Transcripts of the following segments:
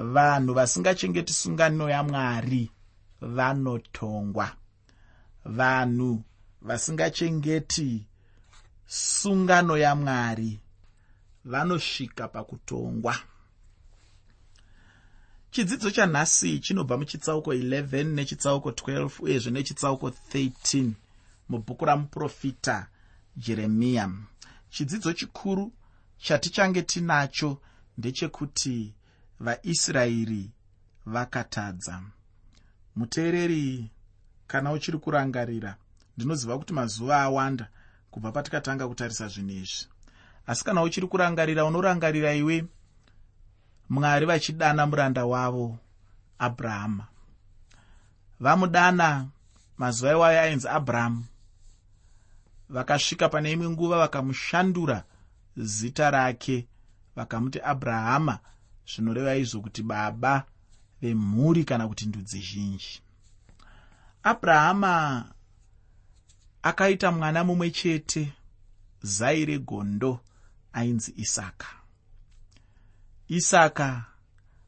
vanhu vasingachengeti sungano yamwari vanotongwa vanhu vasingachengeti sungano yamwari vanosvika pakutongwa chidzidzo chanhasi chinobva muchitsauko 11 nechitsauko 12 uyezve nechitsauko 13 mubhuku ramuprofita jeremiya chidzidzo chikuru chatichange tinacho ndechekuti vaisraeri vakatadza. Muteereri kana uchiri kurangarira ndinoziva kuti mazuva awanda kubva patikatanga kutarisa zvinhu izvi. Asi kana uchiri kurangarira unorangarira iwe mwari vachidana muranda wavo abrahama vamudana mazuva iwayo ainzi abrahamu vakasvika pane imwe nguva vakamushandura zita rake vakamuti abrahama zvinoreva izvo kuti baba vemhuri kana kuti ndudzi zhinji. Abrahama akaita mwana mumwe chete zai regondo ainzi isaka. Isaka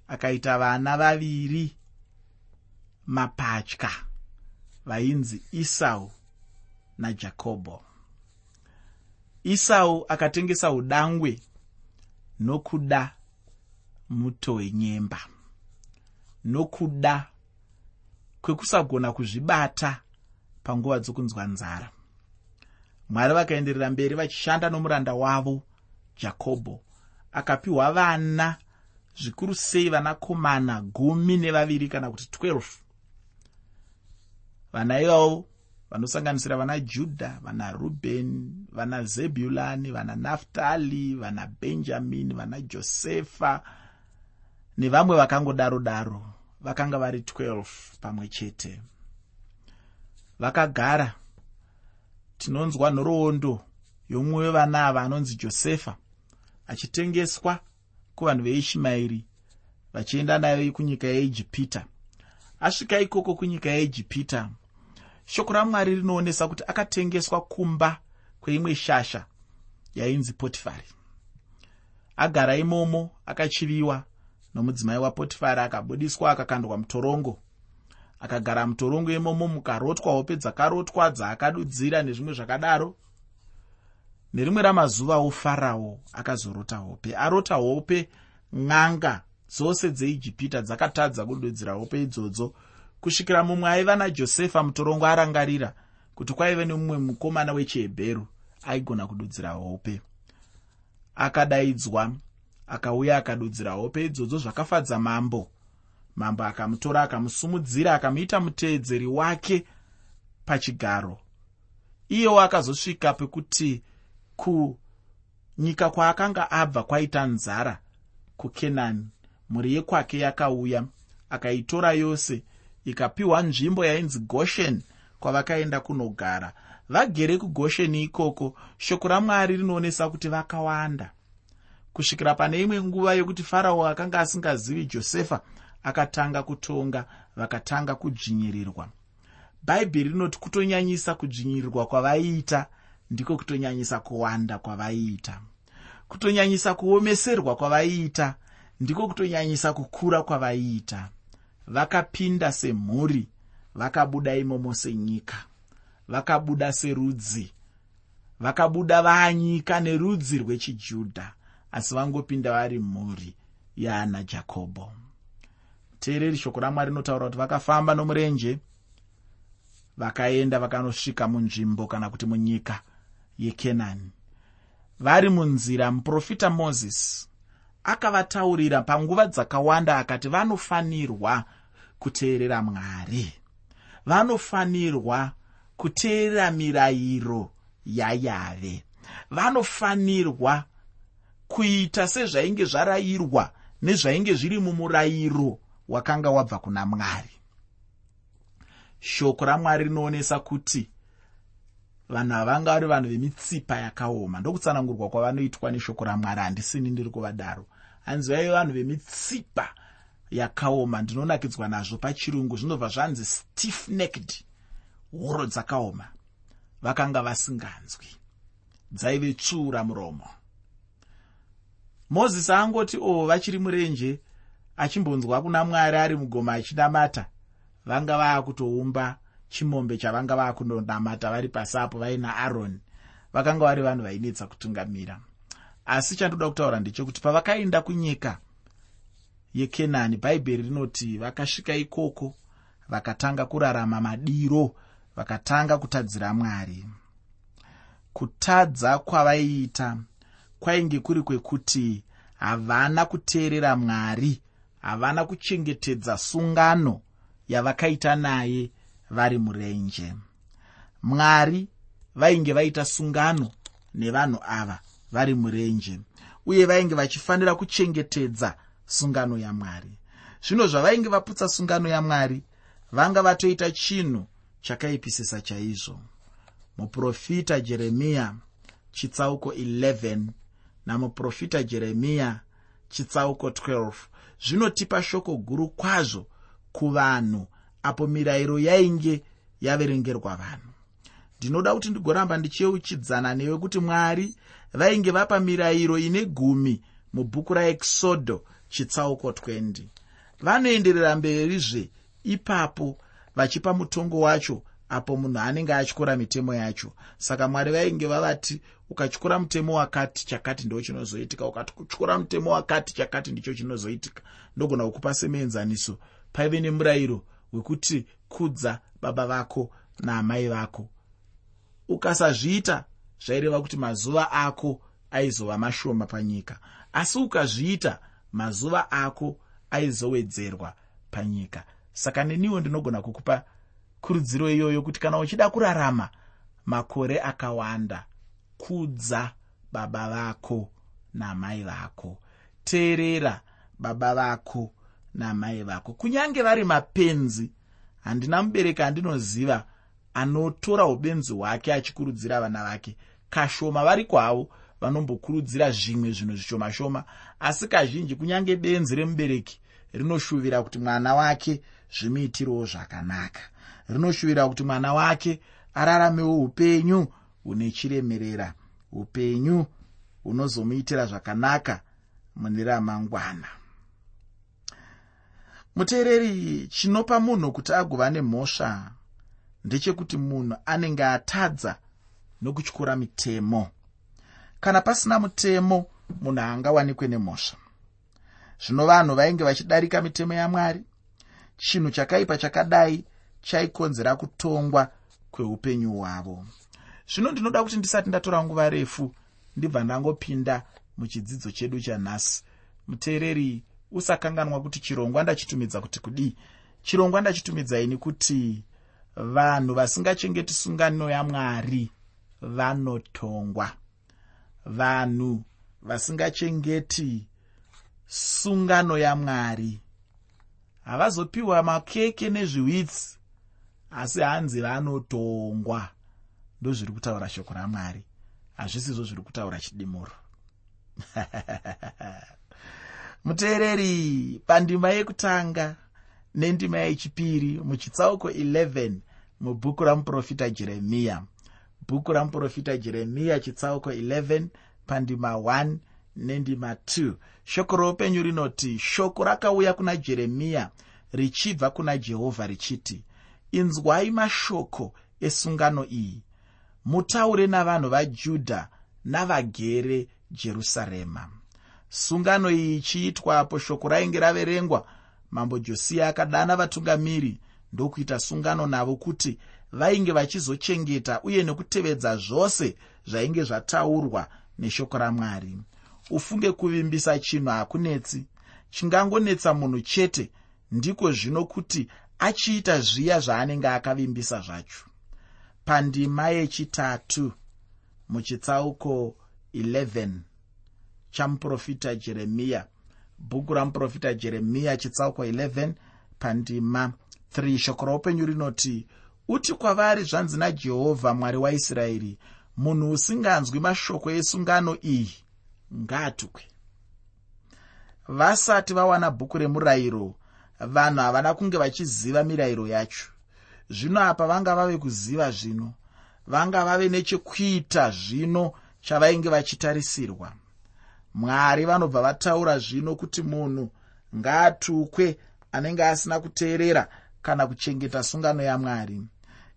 akaita vana vaviri mapatya vainzi isau najakobho isau akatengesa udangwe nokuda muto wenyemba. Nokuda kwekusagona kuzvibata panguva dzokunzwa nzara. Mwari vakaenderera mberi vachishanda nomuranda wavo jakobho akapiwa vana zvikuru sei vanakomana gumi nevaviri kana kuti 12 vana ivavo vanosanganisira vana judha vana rubheni vana zebhurani vana naftali vana bhenjamini vana josefa nevamwe vakangodaro daro vakanga vari 12 pamwe chete. Vakagara tinonzwa nhoroondo yomumwe wevana ava anonzi josefa achitengeswa kuvanhu veishimairi vachienda naye kunyika yeijipita. Asvika ikoko kunyika yeijipita. Shoko ramwari rinoonesa kuti akatengeswa kumba kweimwe shasha yainzi potifari. Agara imomo akachiviwa nomudzimai wapotifari akabudiswa akakandwa mutorongo. Akagara mutorongo imomo mukarotwa hope dzakarotwa dzaakadudzira nezvimwe zvakadaro. Nerimwe ramazuva ofarawo akazorota hope. Arota hope n'anga dzose dzeijipita dzakatadza kududzira hope idzodzo. Kusvikira mumwe aiva najosefa mutorongo arangarira kuti kwaive nemumwe mukomana wechihebheru aigona kududzira hope. Akadaidzwa akauya akadudzira hope idzodzo zvakafadza mambo. Mambo akamutora akamusumudzira akamuita muteedzeri wake pachigaro. Iyewo akazosvika pekuti kunyika kwaakanga abva kwaita nzara kukenani mhuri yekwake yakauya akaitora yose ikapiwa nzvimbo yainzi goshen kwavakaenda kunogara. Vagere kugosheni ikoko. Shoko ramwari rinoonesa kuti vakawanda kusvikira pane imwe nguva yokuti farao akanga asingazivi josefa akatanga kutonga vakatanga kudzvinyirirwa. Bhaibheri rinoti kutonyanyisa kudzvinyirirwa kwavaiita ndiko kutonyanyisa kuwanda kwavaiita kutonyanyisa kuomeserwa kwavaiita ndiko kutonyanyisa kukura kwavaiita vakapinda semhuri vakabuda imomo senyika vakabuda serudzi vakabuda vaanyika nerudzi rwechijudha asi vangopinda vari mhuri yaana jakobho teereri shoko ramwari rinotaura kuti vakafamba nomurenje vakaenda vakanosvika munzvimbo kana kuti munyika yekenani. Vari munzira muprofita mozisi akavataurira panguva dzakawanda akati vanofanirwa kuteerera mwari. Vanofanirwa kuteerera mirayiro yayave vanofanirwa kuita sezvainge zvarayirwa nezvainge zviri mumurayiro wakanga wabva kuna mwari. Shoko ramwari rinoonesa kuti vanhu havanga vari vanhu vemitsipa yakaoma. Ndokutsanangurwa kwavanoitwa neshoko ramwari handisini ndiri kuvadaro. Hanzi vaive vanhu vemitsipa yakaoma ndinonakidzwa nazvo pachirungu zvinobva zvanzi stiff necked huro dzakaoma vakanga vasinganzwi. Dzaive tsvuura muromo mozisi angoti o oh, vachiri murenje achimbonzwa kuna mwari ari mugoma achinamata. Vanga vaakutoumba chimombe chavanga vaakundonamata vari pasi apo vaina aroni vakanga vari vanhu vainetsa kutungamira. Asi chandoda kutaura ndechekuti pavakaenda kunyika yekenani bhaibheri rinoti vakasvika ikoko vakatanga kurarama madiro vakatanga kutadzira mwari. Kutadza kwavaiita kwainge kuri kwekuti havana kuteerera mwari havana kuchengetedza sungano yavakaita naye vari murenje. Mwari vainge vaita sungano nevanhu ava vari murenje uye vainge vachifanira kuchengetedza sungano yamwari. Zvino zvavainge vaputsa sungano yamwari vanga vatoita chinhu chakaipisisa chaizvo. Muprofita jeremiya chitsauko 11 namuprofita jeremiya chitsauko 12 zvinotipa shoko guru kwazvo kuvanhu apo mirayiro yainge yaverengerwa vanhu. Ndinoda kuti ndigoramba ndichiyeuchidzana newe kuti mwari vainge vapa mirayiro ine gumi mubhuku raekisodho chitsauko 20 vanoenderera mberizve ipapo vachipa mutongo wacho apo munhu anenge atyora mitemo yacho. Saka mwari vainge vavati ukatyora mutemo wakati chakati ndo chinozoitika. Ukatityora mutemo wakati chakati ndicho chinozoitika. Ndogona kukupa semuenzaniso paive nemurayiro wekuti kudza baba vako naamai vako. Ukasazviita zvaireva kuti mazuva ako aizova mashoma panyika. Asi ukazviita mazuva ako aizowedzerwa panyika. Saka neniwo ndinogona kukupa kurudziro iyoyo kuti kana uchida kurarama makore akawanda kudza baba vako namai vako. Teerera baba vako namai vako. Kunyange vari mapenzi handina mubereki andinoziva anotora ubenzi hwake achikurudzira vana vake. Kashoma vari kwavo vanombokurudzira zvimwe zvinhu zvishoma shoma asi kazhinji kunyange benzi remubereki rinoshuvira kuti mwana wake zvimuitirowo zvakanaka rinoshuvira kuti mwana wake araramewo upenyu hune chiremerera upenyu hunozomuitira zvakanaka mune ramangwana. Muteereri chinopa munhu kuti agova nemhosva ndechekuti munhu anenge atadza nokutyura mitemo. Kana pasina mutemo munhu haangawanikwe nemhosva. Zvino vanhu vainge vachidarika mitemo yamwari chinhu chakaipa chakadai chaikonzera kutongwa kweupenyu hwavo. Zvino ndinoda kuti ndisati ndatora nguva refu ndibva ndangopinda muchidzidzo chedu chanhasi. Muteereri usakanganwa kuti chirongwa ndachitumidza kuti kudii? Chirongwa ndachitumidza ini kuti vanhu vasingachengeti sungano yamwari vanotongwa. Vanhu vasingachengeti sungano yamwari. Havazopiwa makeke nezviwitsi asi hanzi vanotongwa ndozviri kutaura shoko ramwari. Hazvisizvo zviri kutaura chidimuro. Muteereri pandima yekutanga nendima yechipiri muchitsauko 11 mubhuku ramuprofita jeremiya. Bhuku ramuprofita jeremiya chitsauko 11 pandima 1 nendima 2 shoko roupenyu rinoti shoko rakauya kuna jeremiya richibva kuna jehovha richiti inzwai mashoko esungano iyi. Mutaure navanhu vajudha navagere jerusarema. Sungano iyi ichiitwapo shoko rainge raverengwa. Mambo josiya akadana vatungamiri ndokuita sungano navo kuti vainge vachizochengeta uye nekutevedza zvose zvainge zvataurwa neshoko ramwari. Ufunge kuvimbisa chinhu hakunetsi. Chingangonetsa munhu chete. Ndiko zvino kuti achiita zviya zvaanenge akavimbisa zvacho. Pandima yechitatu muchitsauko 11 chamuprofita jeremiya. Bhuku ramuprofita jeremiya chitsauko 11 pandima 3 shoko roupenyu rinoti uti kwavari zvanzi najehovha mwari waisraeri munhu usinganzwi mashoko esungano iyi ngaatukwe. Vasati vawana bhuku remurayiro vanhu havana kunge vachiziva mirayiro yacho. Zvino apa vanga vave kuziva zvino vanga vave nechekuita zvino chavainge vachitarisirwa. Mwari vanobva vataura zvino kuti munhu ngaatukwe anenge asina kuteerera kana kuchengeta sungano yamwari.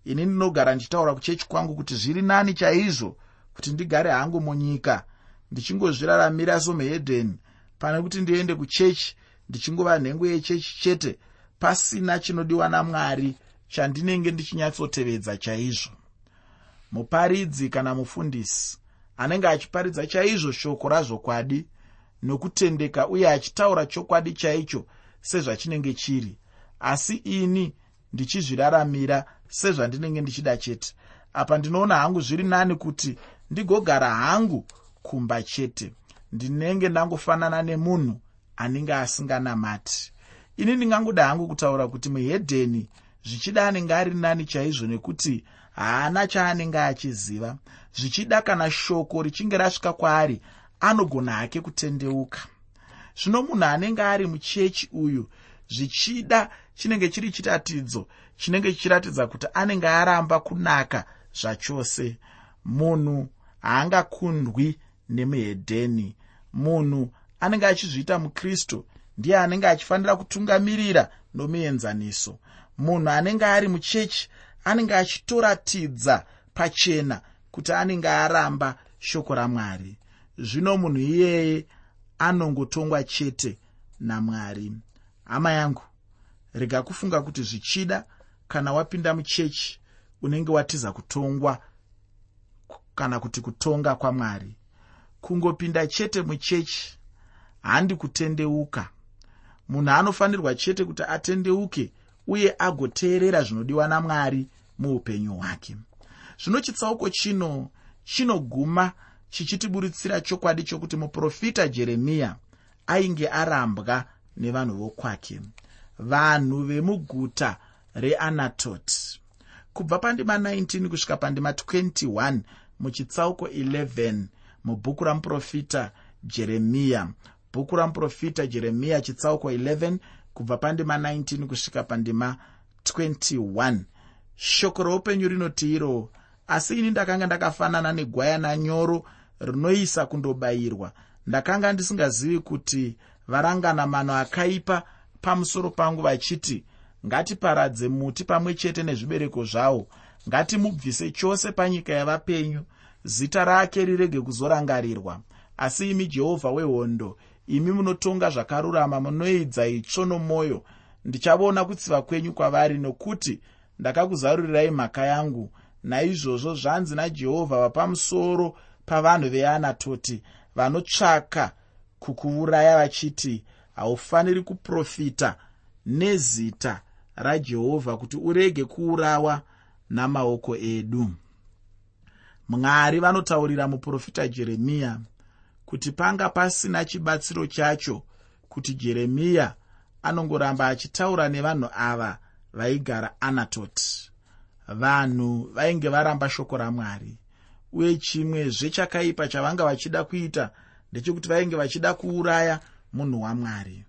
Ini ndinogara ndichitaura kuchechi kwangu kuti zviri nani chaizvo kuti ndigare hangu munyika ndichingozviraramira somuhedheni pane kuti ndiende kuchechi ndichingova nhengo yechechi chete pasina chinodiwa namwari chandinenge ndichinyatsotevedza chaizvo. Muparidzi kana mufundisi anenge achiparidza chaizvo shoko razvokwadi nokutendeka uye achitaura chokwadi chaicho sezvachinenge chiri. Asi ini ndichizviraramira sezvandinenge ndichida chete. Apa ndinoona hangu zviri nani kuti ndigogara hangu kumba chete. Ndinenge ndangofanana nemunhu anenge asinganamati. Ini ndingangoda hangu kutaura kuti muhedheni zvichida anenge ari nani chaizvo nekuti haana chaanenge achiziva. Zvichida kana shoko richinge rasvika kwaari anogona hake kutendeuka. Zvino munhu anenge ari muchechi uyu zvichida chinenge chiri chiratidzo chinenge chichiratidza kuti anenge aramba kunaka zvachose. Munhu haangakundwi nemuhedheni. Munhu anenge achizviita mukristu ndiye anenge achifanira kutungamirira nomuenzaniso. Munhu anenge ari muchechi anenge achitoratidza pachena kuti anenge aramba shoko ramwari. Zvino munhu iyeye anongotongwa chete namwari. Hama yangu rega kufunga kuti zvichida kana wapinda muchechi unenge watiza kutongwa kana kuti kutonga kwamwari. Kungopinda chete muchechi handi kutendeuka munhu anofanirwa chete kuti atendeuke uye agoteerera zvinodiwa namwari muupenyu hwake. Zvino chitsauko chino chinoguma chichitiburitsira chokwadi chokuti muprofita jeremiya ainge arambwa nevanhu vokwake vanhu vemuguta reanatoti kubva pandima 19 kusvika pandima 21 muchitsauko 11 mubhuku ramuprofita jeremiya bhuku ramuprofita jeremiya chitsauko 11 kubva pandima 19 kusvika pandima 21 shoko roupenyu rinoti iro asi ini ndakanga ndakafanana negwayana nyoro rinoisa kundobayirwa ndakanga ndisingazivi kuti varangana mano akaipa pamusoro pangu vachiti ngatiparadze muti pamwe chete nezvibereko zvawo. Ngatimubvise chose panyika yavapenyu. Zita rake rirege kuzorangarirwa. Asi imi jehovha wehondo imi munotonga zvakarurama munoedza itsvo nomwoyo ndichavaona kutsiva kwenyu kwavari nokuti ndakakuzarurirai mhaka yangu. Naizvozvo zvanzi najehovha vapamusoro pavanhu veanatoti vanotsvaka kukuuraya vachiti haufaniri kuprofita nezita rajehovha kuti urege kuurawa namaoko edu. Mwari vanotaurira muprofita jeremiya kuti panga pasina chibatsiro chacho kuti jeremiya anongoramba achitaura nevanhu ava vaigara anatoti vanhu vainge varamba shoko ramwari uye chimwezve chakaipa chavanga vachida kuita ndechekuti vainge vachida kuuraya munhu wamwari.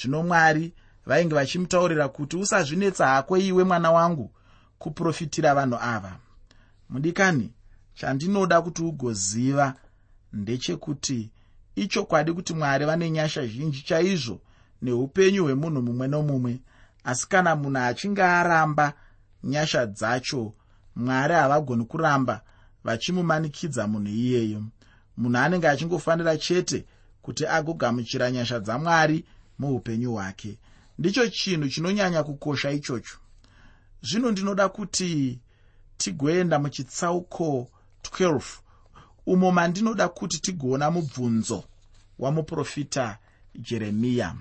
Zvino mwari vainge vachimutaurira kuti usazvinetsa hako iwe mwana wangu kuprofitira vanhu ava. Mudikani chandinoda kuti ugoziva ndechekuti ichokwadi kuti mwari vane nyasha zhinji chaizvo neupenyu hwemunhu mumwe nomumwe. Asi kana munhu achinge aramba nyasha dzacho mwari havagoni kuramba vachimumanikidza munhu iyeyo. Munhu anenge achingofanira chete kuti agogamuchira nyasha dzamwari muupenyu hwake. Ndicho chinhu chinonyanya kukosha ichocho. Zvino ndinoda kuti tigoenda muchitsauko 12 umo mandinoda kuti tigoona mubvunzo wamuprofita jeremiya.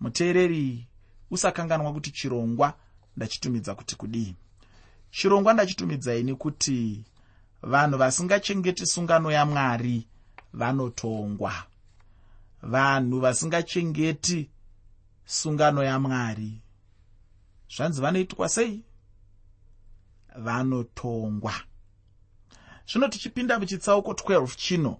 Muteereri usakanganwa kuti chirongwa ndachitumidza kuti kudii? Chirongwa ndachitumidzai kuti vanhu vasingachengeti sungano yamwari vanotongwa. Vanhu vasingachengeti sungano yamwari zvanzi vanoitwa sei? Vanotongwa zvino tichipinda muchitsauko 12 chino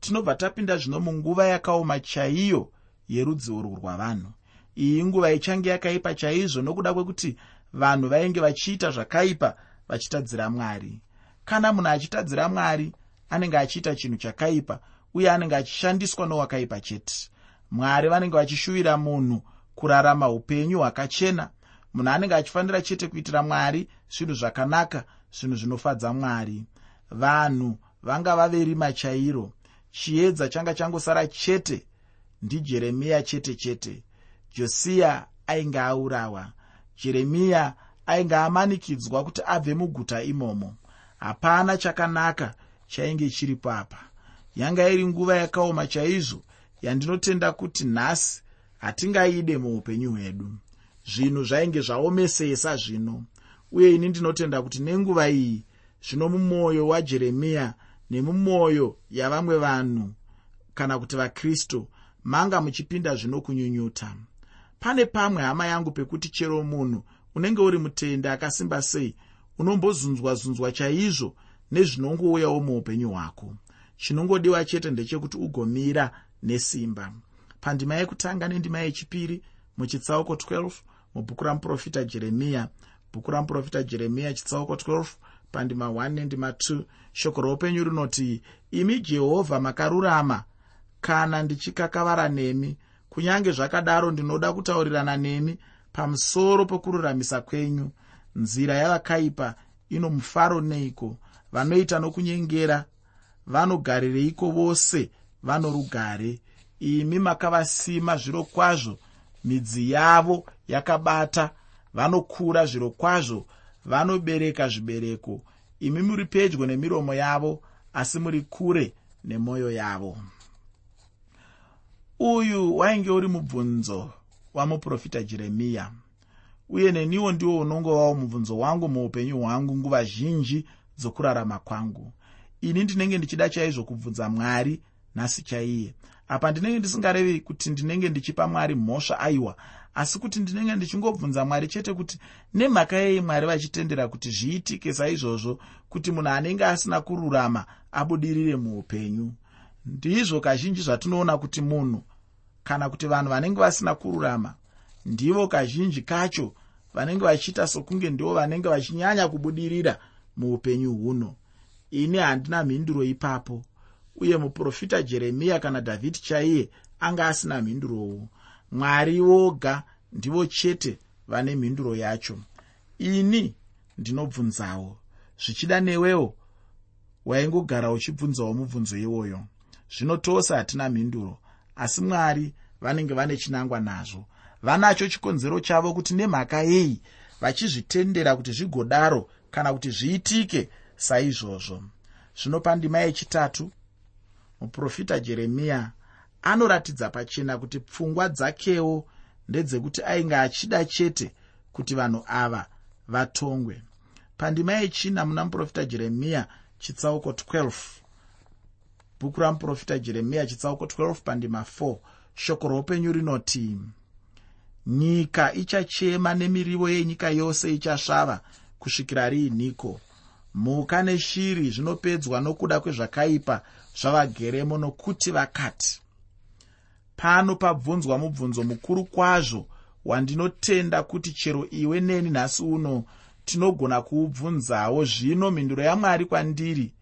tinobva tapinda zvino munguva yakaoma chaiyo yerudzi urwu rwavanhu. Iyi nguva ichange yakaipa chaizvo nokuda kwekuti vanhu vainge vachiita zvakaipa vachitadzira mwari. Kana munhu achitadzira mwari anenge achiita chinhu chakaipa uye anenge achishandiswa nowakaipa chete. Mwari vanenge vachishuvira munhu kurarama upenyu hwakachena munhu anenge achifanira chete kuitira mwari zvinhu zvakanaka zvinhu zvinofadza mwari vanhu vanga vaverima chairo chiedza changa changosara chete ndijeremiya chete chete. Josiya ainge aurawa. Jeremiya ainge amanikidzwa kuti abve muguta imomo. Hapana chakanaka chainge chiripo apa yanga iri nguva yakaoma chaizvo yandinotenda kuti nhasi hatingaide muupenyu hwedu. Zvinhu zvainge zvaomesesa zvino uye ini ndinotenda kuti nenguva iyi zvino mumwoyo wajeremiya nemumwoyo yavamwe vanhu kana kuti vakristu manga muchipinda zvino kunyunyuta. Pane pamwe hama yangu pekuti chero munhu unenge uri mutende akasimba sei unombozunzwa-zunzwa chaizvo nezvinongouyawo muupenyu hwako. Chinongodiwa chete ndechekuti ugomira nesimba. Pandima yekutanga nendima yechipiri muchitsauko 12 mubhuku ramuprofita jeremiya bhuku ramuprofita jeremiya chitsauko 12 pandima 1 nendima 2 shoko roupenyu rinoti imi jehovha makarurama kana ndichikakavara nemi kunyange zvakadaro ndinoda kutaurirana nemi pamusoro pokururamisa kwenyu. Nzira yavakaipa ino mufaro neiko? Vanoita nokunyengera vanogarireiko vose vano rugare imi makavasima zviro kwazvo midzi yavo yakabata vanokura zviro kwazvo vanobereka zvibereko. Imi muri pedyo nemiromo yavo asi muri kure nemwoyo yavo. Uyu wainge uri mubvunzo wamuprofita jeremiya. Uye neniwo ndiwo unongovawo mubvunzo wangu muupenyu hwangu nguva zhinji dzokurarama kwangu. Ini ndinenge ndichida chaizvo kubvunza mwari nhasi chaiye. Apa ndinenge ndisingarevi kuti ndinenge ndichipa mwari mhosva aiwa asi kuti ndinenge ndichingobvunza mwari chete kuti nemhaka yei mwari vachitendera kuti zviitike saizvozvo kuti munhu anenge asina kururama abudirire muupenyu? Ndizvo kazhinji zvatinoona kuti munhu kana kuti vanhu vanenge vasina kururama ndivo kazhinji kacho vanenge vachiita sokunge ndivo vanenge vachinyanya kubudirira muupenyu huno. Ini handina mhinduro ipapo uye muprofita jeremiya kana dhavhidhi chaiye anga asina mhindurowo mwari voga ndivo chete vane mhinduro yacho. Ini ndinobvunzawo zvichida newewo waingogara uchibvunzawo mubvunzo iwoyo. Zvino tose hatina mhinduro asi mwari vanenge vane chinangwa nazvo. Vanacho chikonzero chavo kuti nemhaka yei vachizvitendera kuti zvigodaro kana kuti zviitike saizvozvo. Zvino pandima yechitatu muprofita jeremiya anoratidza pachena kuti pfungwa dzakewo ndedzekuti ainge achida chete kuti vanhu ava vatongwe. Pandima yechina muna muprofita jeremiya chitsauko 12 bhuku ramuprofita jeremiya chitsauko 12 pandima 4 shoko roupenyu rinoti nyika ichachema nemirivo yenyika yose ichasvava kusvikira riinhiko. Mhuka neshiri zvinopedzwa nokuda kwezvakaipa zvavageremo nokuti vakati pano pabvunzwa mubvunzo mukuru kwazvo wandinotenda kuti chero iwe neni nhasi uno tinogona kuubvunzawo zvino mhinduro yamwari kwandiri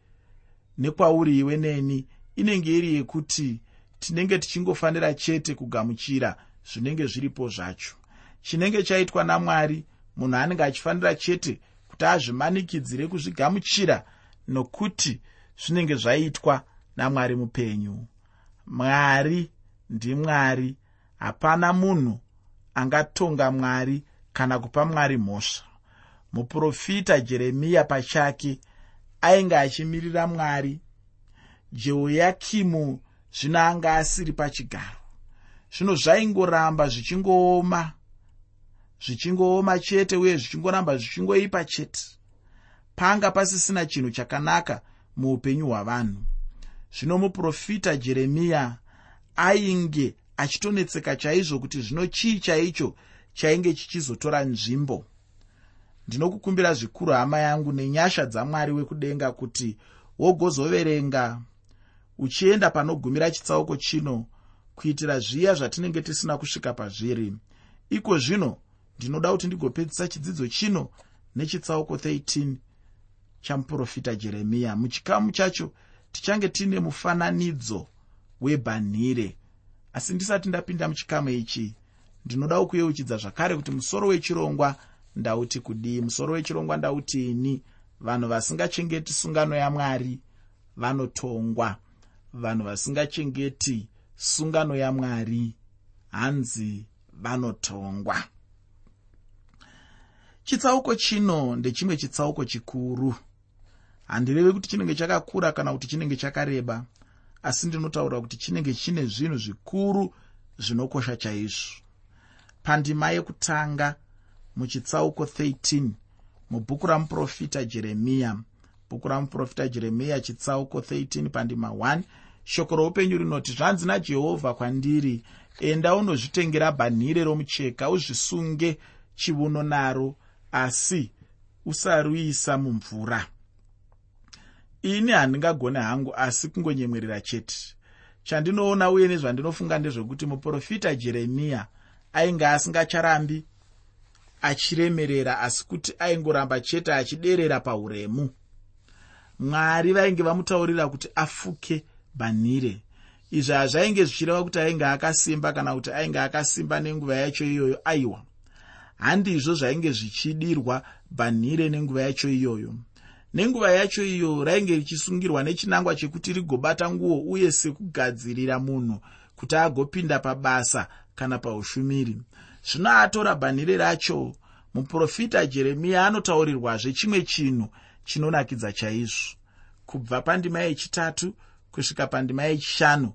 nekwauri iwe neni inenge iri yekuti tinenge tichingofanira chete kugamuchira zvinenge zviripo zvacho. Chinenge chaitwa namwari munhu anenge achifanira chete kuti azvimanikidzire kuzvigamuchira nokuti zvinenge zvaitwa namwari mupenyu. Mwari ndimwari. Hapana munhu angatonga mwari kana kupa mwari mhosva. Muprofita jeremiya pachake ainge achimirira mwari. Jehoyakimu zvino anga asiri pachigaro. Zvino zvaingoramba zvichingooma zvichingooma chete uye zvichingoramba zvichingoipa chete. Panga pasisina chinhu chakanaka muupenyu hwavanhu. Zvino muprofita jeremiya ainge achitonetseka chaizvo kuti zvino chii chaicho chainge chichizotora nzvimbo. Ndinokukumbira zvikuru hama yangu nenyasha dzamwari wekudenga kuti wogozoverenga uchienda panogumira chitsauko chino kuitira zviya zvatinenge tisina kusvika pazviri. Iko zvino ndinoda kuti ndigopedzisa chidzidzo chino nechitsauko 13 chamuprofita jeremiya. Muchikamu chacho tichange tiine mufananidzo webhanhire. Asi ndisati ndapinda muchikamu ichi ndinodawo kuyeuchidza zvakare kuti musoro wechirongwa ndauti kudii musoro wechirongwa ndautini vanhu vasingachengeti sungano yamwari vanotongwa. Vanhu vasingachengeti sungano yamwari hanzi vanotongwa. Chitsauko chino ndechimwe chitsauko chikuru. Handirevi kuti chinenge chakakura kana kuti chinenge chakareba asi ndinotaura kuti chinenge chine zvinhu zvikuru zvinokosha chaizvo. Pandima yekutanga muchitsauko 13 mubhuku ramuprofita jeremiya. Bhuku ramuprofita jeremiya chitsauko 13 pandima 1 shoko roupenyu rinoti zvanzi najehovha kwandiri enda unozvitengera bhanhire romucheka uzvisunge chiuno naro asi usaruisa mumvura ini handingagone hangu asi kungonyemwerera chete. Chandinoona uye nezvandinofunga ndezvekuti muprofita jeremiya ainge asingacharambi achiremerera asi kuti aingoramba chete achiderera pauremu. Mwari vainge vamutaurira kuti afuke bhanhire izvi hazvainge zvichireva kuti ainge akasimba kana kuti ainge akasimba nenguva yacho iyoyo aiwa. Handizvo zvainge zvichidirwa bhanhire nenguva yacho iyoyo nenguva yacho iyo rainge richisungirwa nechinangwa chekuti rigobata nguo uye sekugadzirira munhu kuti agopinda pabasa kana paushumiri. Zvino atora bhanhire racho muprofita jeremiya anotaurirwazve chimwe chinhu chinonakidza chaizvo. Kubva pandima yechitatu kusvika pandima yechishanu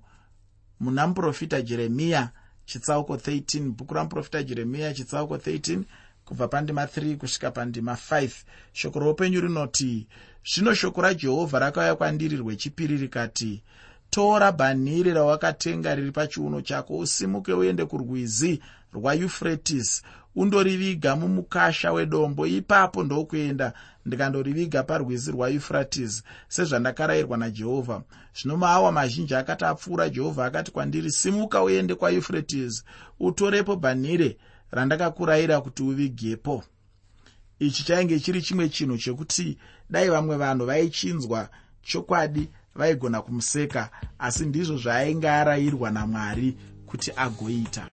muna muprofita jeremiya chitsauko 13 bhuku ramuprofita jeremiya chitsauko 13 kubva pandima 3 kusvika pandima 5 shoko roupenyu rinoti zvino shoko rajehovha rakauya kwandiri rwechipiri rikati tora bhanhire rawakatenga riri pachiuno chako usimuke uende kurwizi rwaeufrates. Undoriviga mumukasha wedombo. Ipapo ndokuenda ndikandoriviga parwizi rwaeufrates sezvandakarayirwa najehovha zvino maawa mazhinji akati apfuura jehovha akati kwandiri simuka uende kwaeufrates. Utorepo bhanhire randakakurayira kuti uvigepo ichi chainge chiri chimwe chinhu chekuti dai vamwe vanhu vaichinzwa chokwadi vaigona kumuseka asi ndizvo zvaainge arayirwa namwari kuti agoita